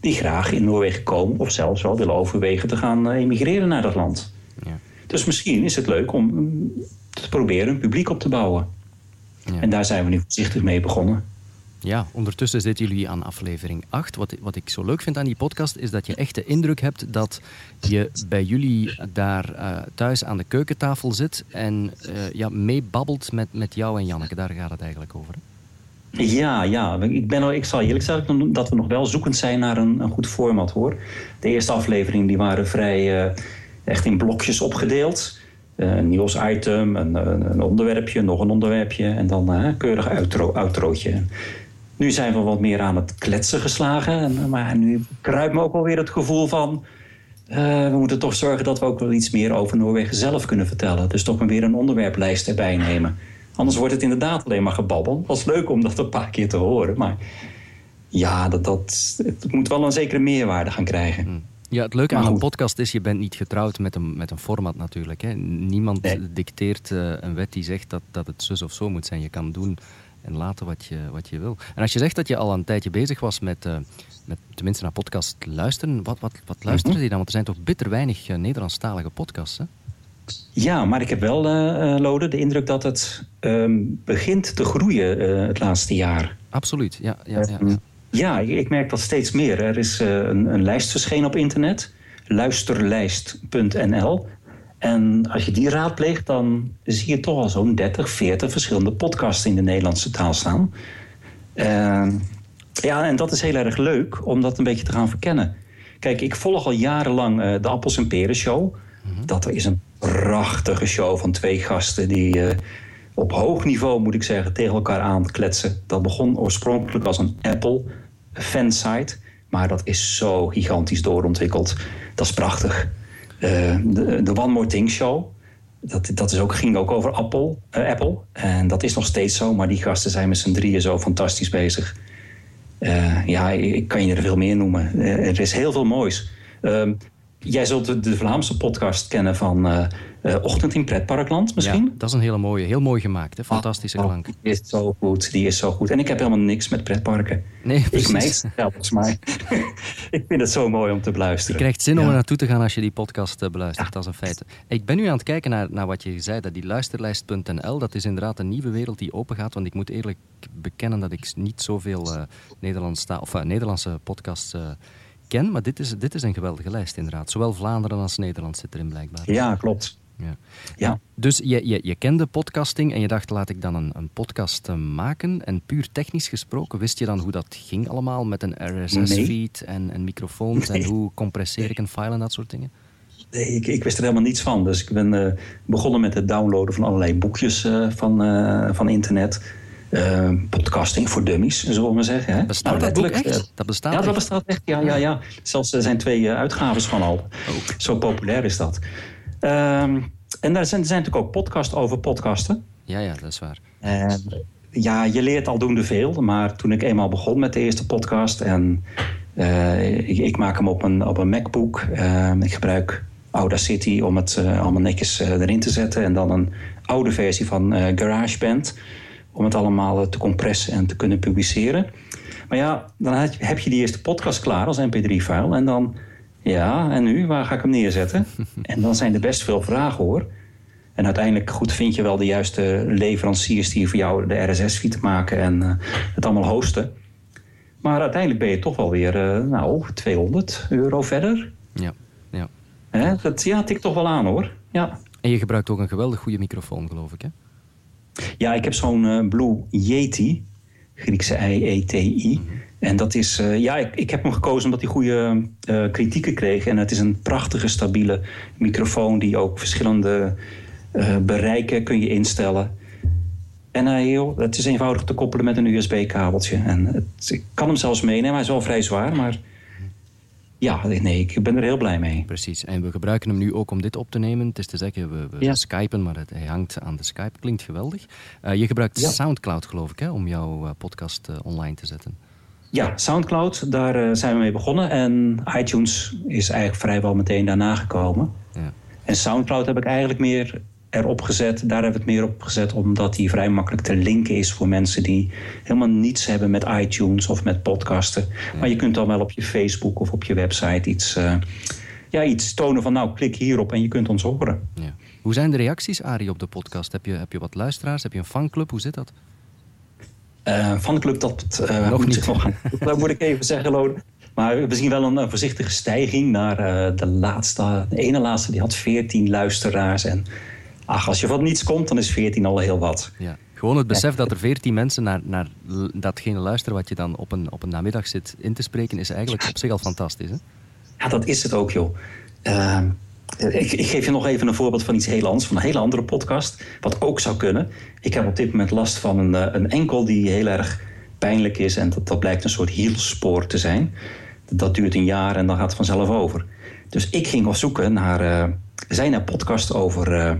B: die graag in Noorwegen komen of zelfs wel willen overwegen te gaan emigreren naar dat land. Dus misschien is het leuk om te proberen een publiek op te bouwen. Ja. En daar zijn we nu voorzichtig mee begonnen.
A: Ja, ondertussen zitten jullie aan aflevering 8. Wat, wat ik zo leuk vind aan die podcast is dat je echt de indruk hebt dat je bij jullie daar uh, thuis aan de keukentafel zit en uh, ja, meebabbelt met, met jou en Janneke. Daar gaat het eigenlijk over.
B: Hè? Ja, ja. Ik, ben, ik zal eerlijk zeggen dat we nog wel zoekend zijn naar een, een goed format hoor. De eerste aflevering die waren vrij. Uh, echt in blokjes opgedeeld. een nieuwsitem, een, een, onderwerpje, nog een onderwerpje en dan een keurig outro, outrootje. Nu zijn we wat meer aan het kletsen geslagen, maar nu kruipt me ook wel weer het gevoel van... we moeten toch zorgen dat we ook wel iets meer over Noorwegen zelf kunnen vertellen. Dus toch maar weer een onderwerplijst erbij nemen. Anders wordt het inderdaad alleen maar gebabbel. Was leuk om dat een paar keer te horen, maar ja, dat, dat, het moet wel een zekere meerwaarde gaan krijgen.
A: Ja, het leuke aan een podcast is, je bent niet getrouwd met een, met een format natuurlijk. Hè. Niemand dicteert uh, een wet die zegt dat, dat het zus of zo moet zijn. Je kan doen en laten wat je, wat je wil. En als je zegt dat je al een tijdje bezig was met, uh, met tenminste naar podcast luisteren, wat, wat, wat luisterde mhm. je dan? Want er zijn toch bitter weinig uh, Nederlandstalige podcasts, hè?
B: Ja, maar ik heb wel, uh, Lode, de indruk dat het um, begint te groeien het laatste jaar.
A: Absoluut, ja. ja, ja, ja.
B: Ja ik, merk dat steeds meer. Er is uh, een, een, lijst verschenen op internet, luisterlijst.nl. En als je die raadpleegt, dan zie je toch al zo'n 30, 40 verschillende podcasts in de Nederlandse taal staan. Ehm, ja, en dat is heel erg leuk om dat een beetje te gaan verkennen. Kijk, ik volg al jarenlang de Appels en Peren Show. Mhm. Dat is een prachtige show van twee gasten die uh, op hoog niveau, moet ik zeggen, tegen elkaar aan kletsen. Dat begon oorspronkelijk als een Apple fansite, maar dat is zo gigantisch doorontwikkeld. Dat is prachtig. Uh, de, One More Thing show, dat, dat is ook, ging ook over Apple, uh, Apple. En dat is nog steeds zo, maar die gasten zijn met z'n drieën zo fantastisch bezig. ja, ik kan je er veel meer noemen. er is heel veel moois. Jij zult de, Vlaamse podcast kennen van uh, Ochtend in Pretparkland misschien? Ja,
A: dat is een hele mooie, heel mooi gemaakt. Hè? Fantastische oh, klank.
B: Die is zo goed, die is zo goed. En ik heb helemaal niks met pretparken.
A: Nee, precies.
B: Ik meid volgens mij. ik vind het zo mooi om te beluisteren.
A: Je krijgt zin om er naartoe te gaan als je die podcast uh, beluistert, dat is een feit. Ik ben nu aan het kijken naar, naar wat je zei, dat die luisterlijst.nl, dat is inderdaad een nieuwe wereld die open gaat. Want ik moet eerlijk bekennen dat ik niet zoveel uh, Nederlands of, Nederlandse podcasts ken, maar dit is, dit is een geweldige lijst inderdaad. Zowel Vlaanderen als Nederland zit erin blijkbaar.
B: Ja, klopt. Ja.
A: ja. Dus je, je, je kende podcasting en je dacht, laat ik dan een, een podcast uh, maken. En puur technisch gesproken, wist je dan hoe dat ging allemaal met een RSS-feed en, en microfoons en hoe compresseer ik een file en dat soort dingen?
B: Nee, ik, ik, wist er helemaal niets van. Dus ik ben uh, begonnen met het downloaden van allerlei boekjes uh, van, van internet. Uh, podcasting voor dummies, zullen we maar zeggen. Hè?
A: Bestaat nou, dat boek echt? Dat bestaat
B: ja,
A: dat
B: bestaat echt. Ja, ja, ja. Zelfs er zijn twee uh, uitgaves van al. Oh. Zo populair is dat. Um, en daar zijn, zijn natuurlijk ook podcasts over podcasten.
A: Ja, ja, dat is waar.
B: En, ja, je leert aldoende veel. Maar toen ik eenmaal begon met de eerste podcast... en uh, ik, ik, maak hem op een, op een MacBook. Ehm, ik gebruik Audacity om het allemaal netjes erin te zetten. En dan een oude versie van GarageBand om het allemaal eh, te compressen en te kunnen publiceren. Maar ja, dan heb je die eerste podcast klaar als mp3-file. En dan, ja, en nu, waar ga ik hem neerzetten? en dan zijn er best veel vragen hoor. En uiteindelijk goed vind je wel de juiste leveranciers die voor jou de RSS-feed maken en uh, het allemaal hosten. Maar uiteindelijk ben je toch wel weer, uh, nou, 200 euro verder.
A: Ja, ja.
B: Hè? Dat ja, tikt toch wel aan hoor. Ja.
A: En je gebruikt ook een geweldig goede microfoon, geloof ik, hè?
B: Ja, ik heb zo'n uh, Blue Yeti, Griekse I-E-T-I. Mhm. En dat is, uh, ja, ik, ik heb hem gekozen omdat hij goede uh, kritieken kreeg. En het is een prachtige, stabiele microfoon die ook verschillende bereiken kun je instellen. En heel, het is eenvoudig te koppelen met een USB-kabeltje. En het, ik kan hem zelfs meenemen, hij is wel vrij zwaar, maar ja, nee, ik ben er heel blij mee.
A: Precies. En we gebruiken hem nu ook om dit op te nemen. Het is te zeggen, we, we skypen, maar het, hij hangt aan de Skype. Klinkt geweldig. Uh, je gebruikt Soundcloud, geloof ik, hè, om jouw uh, podcast uh, online te zetten.
B: Ja, Soundcloud, daar zijn we mee begonnen. En iTunes is eigenlijk vrijwel meteen daarna gekomen. Ja. En Soundcloud heb ik eigenlijk meer erop gezet. Daar hebben we het meer op gezet omdat die vrij makkelijk te linken is voor mensen die helemaal niets hebben met iTunes of met podcasten. Maar je kunt dan wel op je Facebook of op je website iets, uh, ja, iets tonen van nou klik hierop en je kunt ons horen.
A: Ja. Hoe zijn de reacties, Arie, op de podcast? Heb je, heb je wat luisteraars? Heb je een fanclub? Hoe zit dat?
B: Uh, fanclub, dat uh, nog moet niet. Nog, dat moet ik even zeggen, Lode. Maar we zien wel een, voorzichtige stijging naar de laatste. De ene laatste die had 14 luisteraars. En ach, als je van niets komt, dan is 14 al heel wat.
A: Ja. Gewoon het besef dat er 14 mensen naar, naar datgene luisteren wat je dan op een, op een namiddag zit in te spreken, is eigenlijk op zich al fantastisch. Hè?
B: Ja, dat is het ook, joh. Uh, ik, ik, geef je nog even een voorbeeld van iets heel anders, van een hele andere podcast, wat ook zou kunnen. Ik heb op dit moment last van een, eh, een enkel die heel erg pijnlijk is en dat, dat blijkt een soort hielspoor te zijn. Dat duurt een jaar en dan gaat het vanzelf over. Dus ik ging op zoeken naar. Uh, er zijn er podcasts over uh,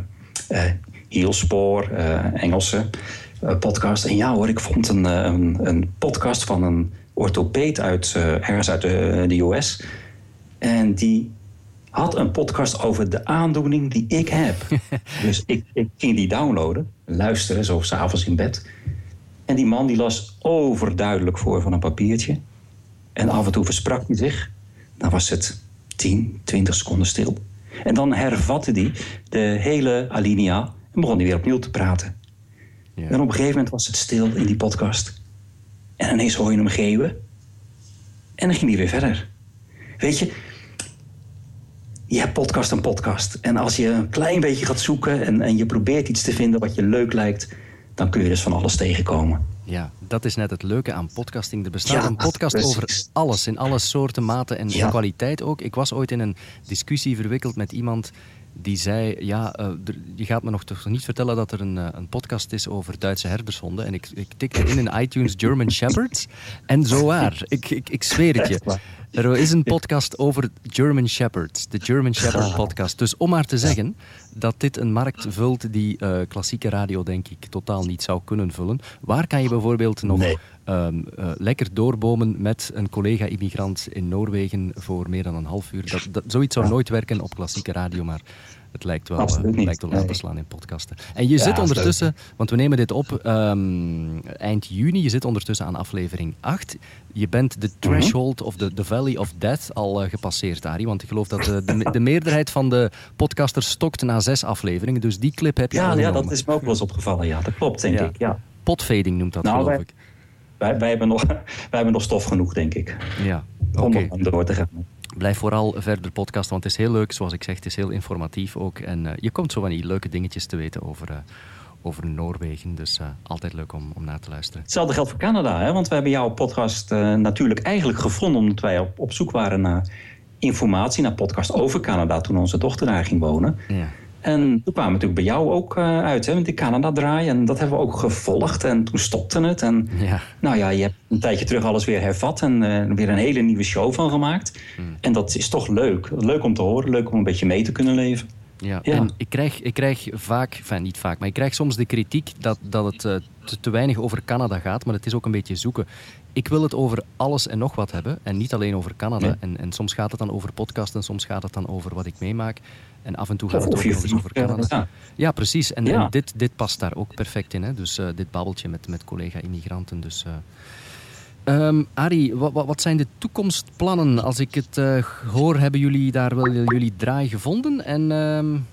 B: hielspoor, Engelse podcast. En ja hoor, ik vond een, een, een podcast van een orthopeed uit, ergens uit de, de US. En die had een podcast over de aandoening die ik heb. dus ik, ik ging die downloaden, luisteren, zo s'avonds in bed. En die man die las overduidelijk voor van een papiertje. En af en toe versprak hij zich. Dan was het 10, 20 seconden stil. En dan hervatte hij de hele alinea en begon hij weer opnieuw te praten. Ja. En op een gegeven moment was het stil in die podcast. En ineens hoor je hem geeuwen. En dan ging hij weer verder. Weet je, je hebt podcast en podcast. En als je een klein beetje gaat zoeken en, en je probeert iets te vinden wat je leuk lijkt, dan kun je dus van alles tegenkomen.
A: Ja, dat is net het leuke aan podcasting. Er bestaat een podcast over alles, in alle soorten, maten en kwaliteit ook. Ik was ooit in een discussie verwikkeld met iemand die zei, ja, uh, je gaat me nog toch niet vertellen dat er een, uh, een podcast is over Duitse herdershonden. En ik, ik tikte in in iTunes German Shepherds. En zo waar, ik, ik, ik zweer het je. Er is een podcast over German Shepherds, de German Shepherd ah. podcast. Dus om maar te zeggen dat dit een markt vult die uh, klassieke radio, denk ik, totaal niet zou kunnen vullen. Waar kan je bijvoorbeeld nog nee. um, uh, lekker doorbomen met een collega-immigrant in Noorwegen voor meer dan een half uur? Dat, dat, zoiets zou nooit werken op klassieke radio, maar het lijkt wel, uh, lijkt wel aan te slaan in podcasten. En je ja, zit ondertussen, want we nemen dit op um, eind juni, je zit ondertussen aan aflevering 8. Je bent de mhm. threshold of de, Valley of Death al uh, gepasseerd, Arie. Want ik geloof dat de, de, de, meerderheid van de podcasters stokt na zes afleveringen. Dus die clip heb je
B: ja, Ja, dat is me ook wel eens opgevallen. Ja, dat klopt, denk ik. Ja.
A: Potfading noemt dat, nou, geloof
B: wij,
A: ik.
B: Wij, wij, hebben nog, wij hebben nog stof genoeg, denk ik.
A: Ja,
B: okay. Om door te gaan
A: blijf vooral verder podcasten, want het is heel leuk. Zoals ik zeg, het is heel informatief ook. En uh, je komt zo van die leuke dingetjes te weten over, uh, over Noorwegen. Dus uh, altijd leuk om, om naar te luisteren.
B: Hetzelfde geldt voor Canada, hè? want we hebben jouw podcast natuurlijk eigenlijk gevonden... omdat wij op, op zoek waren naar informatie, naar podcast over Canada... toen onze dochter daar ging wonen. Ja. En toen kwamen we natuurlijk bij jou ook uh, uit, hè, met die Canada-draai. En dat hebben we ook gevolgd. En toen stopte het. En ja. nou ja, je hebt een tijdje terug alles weer hervat. En uh, weer een hele nieuwe show van gemaakt. Hmm. En dat is toch leuk. Leuk om te horen. Leuk om een beetje mee te kunnen leven.
A: Ja, ja. en ik krijg, ik krijg vaak, enfin niet vaak, maar ik krijg soms de kritiek dat, dat het uh, te, te, weinig over Canada gaat. Maar het is ook een beetje zoeken. Ik wil het over alles en nog wat hebben. En niet alleen over Canada. En, en soms gaat het dan over podcasten, soms gaat het dan over wat ik meemaak. En af en toe gaat het ook over, over Canada. Ja, ja precies. En, ja. en, dit, dit past daar ook perfect in. Hè? Dus uh, dit babbeltje met, met collega-immigranten. Dus, uh... um, Arie, wat, wat, zijn de toekomstplannen? Als ik het uh, hoor, hebben jullie daar wel jullie draai gevonden? En um,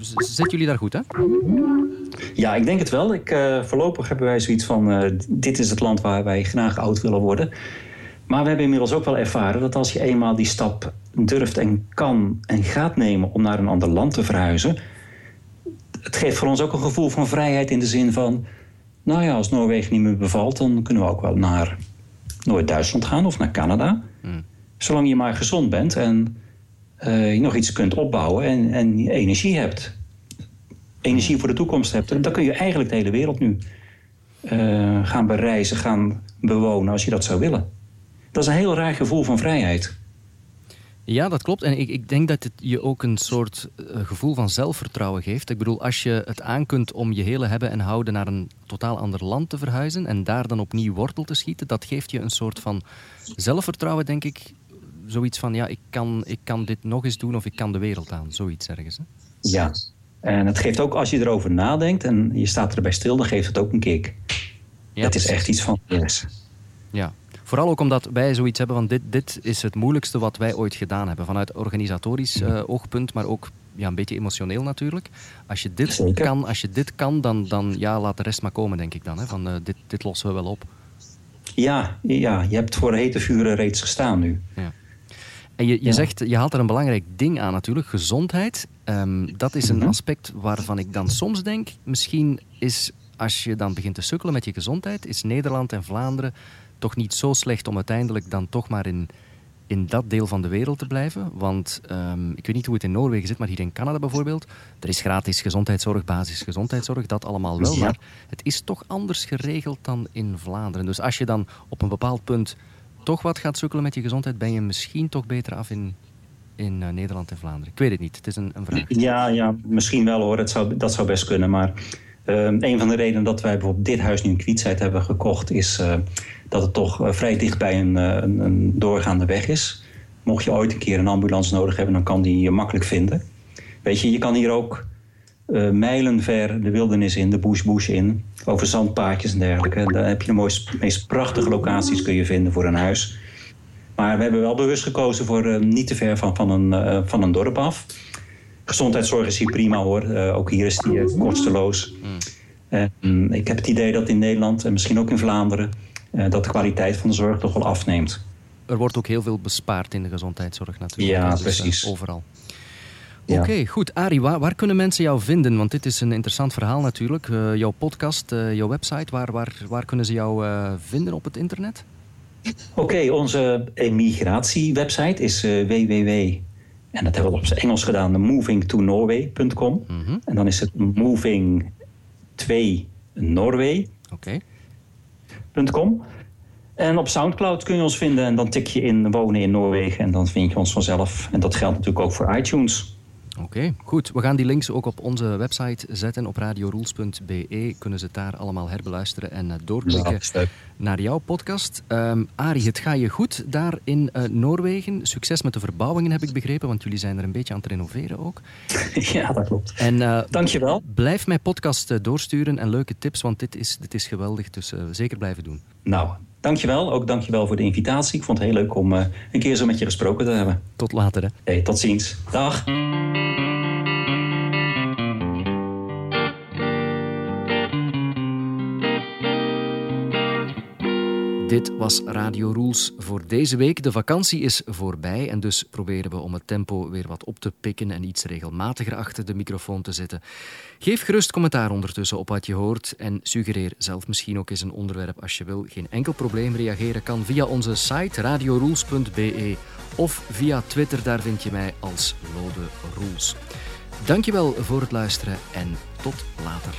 A: zitten jullie daar goed, hè?
B: Ja, ik denk het wel. Ik, uh, voorlopig hebben wij zoiets van... dit is het land waar wij graag oud willen worden. Maar we hebben inmiddels ook wel ervaren dat als je eenmaal die stap durft en kan en gaat nemen om naar een ander land te verhuizen, het geeft voor ons ook een gevoel van vrijheid in de zin van, nou ja, als Noorwegen niet meer bevalt, dan kunnen we ook wel naar Noord-Duitsland gaan of naar Canada. Hmm. Zolang je maar gezond bent en uh, je nog iets kunt opbouwen en, en energie hebt. Energie voor de toekomst hebt. Dan kun je eigenlijk de hele wereld nu uh, gaan bereizen, gaan bewonen als je dat zou willen. Dat is een heel raar gevoel van vrijheid.
A: Ja, dat klopt. En ik, ik denk dat het je ook een soort uh, gevoel van zelfvertrouwen geeft. Ik bedoel, als je het aankunt om je hele hebben en houden naar een totaal ander land te verhuizen en daar dan opnieuw wortel te schieten, dat geeft je een soort van zelfvertrouwen, denk ik. Zoiets van, ja, ik kan, ik kan dit nog eens doen of ik kan de wereld aan. Zoiets ergens. Hè?
B: Ja, en het geeft ook, als je erover nadenkt en je staat erbij stil, dan geeft het ook een kick. Ja, het is echt iets van yes.
A: Ja, Vooral ook omdat wij zoiets hebben van dit, dit is het moeilijkste wat wij ooit gedaan hebben. Vanuit organisatorisch uh, oogpunt, maar ook ja, een beetje emotioneel natuurlijk. Als je dit kan, als je dit kan dan, dan ja, laat de rest maar komen, denk ik dan. Hè? Van, uh, dit, dit lossen we wel op.
B: Ja, ja, je hebt voor hete vuren reeds gestaan nu.
A: Ja. En je, je, ja. zegt, je haalt er een belangrijk ding aan natuurlijk, gezondheid. Um, dat is een -hmm. aspect waarvan ik dan soms denk, misschien is als je dan begint te sukkelen met je gezondheid, is Nederland en Vlaanderen toch niet zo slecht om uiteindelijk dan toch maar in in dat deel van de wereld te blijven. Want ehm, ik weet niet hoe het in Noorwegen zit, maar hier in Canada bijvoorbeeld, er is gratis gezondheidszorg, basisgezondheidszorg, dat allemaal wel. Maar het is toch anders geregeld dan in Vlaanderen. Dus als je dan op een bepaald punt toch wat gaat sukkelen met je gezondheid, ben je misschien toch beter af in, in uh, Nederland en Vlaanderen. Ik weet het niet, het is een, een vraag.
B: Ja, ja, misschien wel hoor, dat zou, dat zou best kunnen. Maar uh, een van de redenen dat wij bijvoorbeeld dit huis nu in Kwietzijd hebben gekocht... is uh, dat het toch vrij dicht bij een, een, een, doorgaande weg is. Mocht je ooit een keer een ambulance nodig hebben, dan kan die je makkelijk vinden. Weet je, je kan hier ook uh, mijlen ver de wildernis in, de bush bush in, over zandpaadjes en dergelijke. Daar heb je de mooiste, meest prachtige locaties kun je vinden voor een huis. Maar we hebben wel bewust gekozen voor uh, niet te ver van, van, een, uh, van een dorp af. Gezondheidszorg is hier prima hoor. ook hier is die kosteloos. Mm. ik heb het idee dat in Nederland en misschien ook in Vlaanderen... dat de kwaliteit van de zorg toch wel afneemt.
A: Er wordt ook heel veel bespaard in de gezondheidszorg natuurlijk.
B: Ja, dus, precies.
A: Oké, okay, goed. Arie, waar, waar, kunnen mensen jou vinden? Want dit is een interessant verhaal natuurlijk. Uh, jouw podcast, uh, jouw website, waar, waar, waar kunnen ze jou uh, vinden op het internet?
B: Oké, okay, onze emigratiewebsite is www, en dat hebben we op zijn Engels gedaan, movingtonorway.com. Mm -hmm. En dan is het moving 2 Norway.
A: Oké.
B: Okay. En op Soundcloud kun je ons vinden en dan tik je in wonen in Noorwegen en dan vind je ons vanzelf. En dat geldt natuurlijk ook voor iTunes.
A: Oké, goed. We gaan die links ook op onze website zetten. Op radiorules.be kunnen ze het daar allemaal herbeluisteren en uh, doorklikken ja, naar jouw podcast. Um, Arie, het gaat je goed daar in uh, Noorwegen. Succes met de verbouwingen heb ik begrepen, want jullie zijn er een beetje aan het renoveren ook.
B: ja, dat klopt.
A: En, uh,
B: Dankjewel.
A: Blijf mijn podcast doorsturen en leuke tips, want dit is, dit is geweldig. Dus zeker blijven doen.
B: Nou, Dankjewel, ook dankjewel voor de invitatie. Ik vond het heel leuk om uh, een keer zo met je gesproken te hebben.
A: Tot later hè.
B: Hey, tot ziens. Dag.
A: Dit was Radio Rules voor deze week. De vakantie is voorbij en dus proberen we om het tempo weer wat op te pikken en iets regelmatiger achter de microfoon te zitten. Geef gerust commentaar ondertussen op wat je hoort en suggereer zelf misschien ook eens een onderwerp als je wil. Geen enkel probleem, reageren kan via onze site radiorules.be of via Twitter, daar vind je mij als Lode Rules. Dankjewel voor het luisteren en tot later.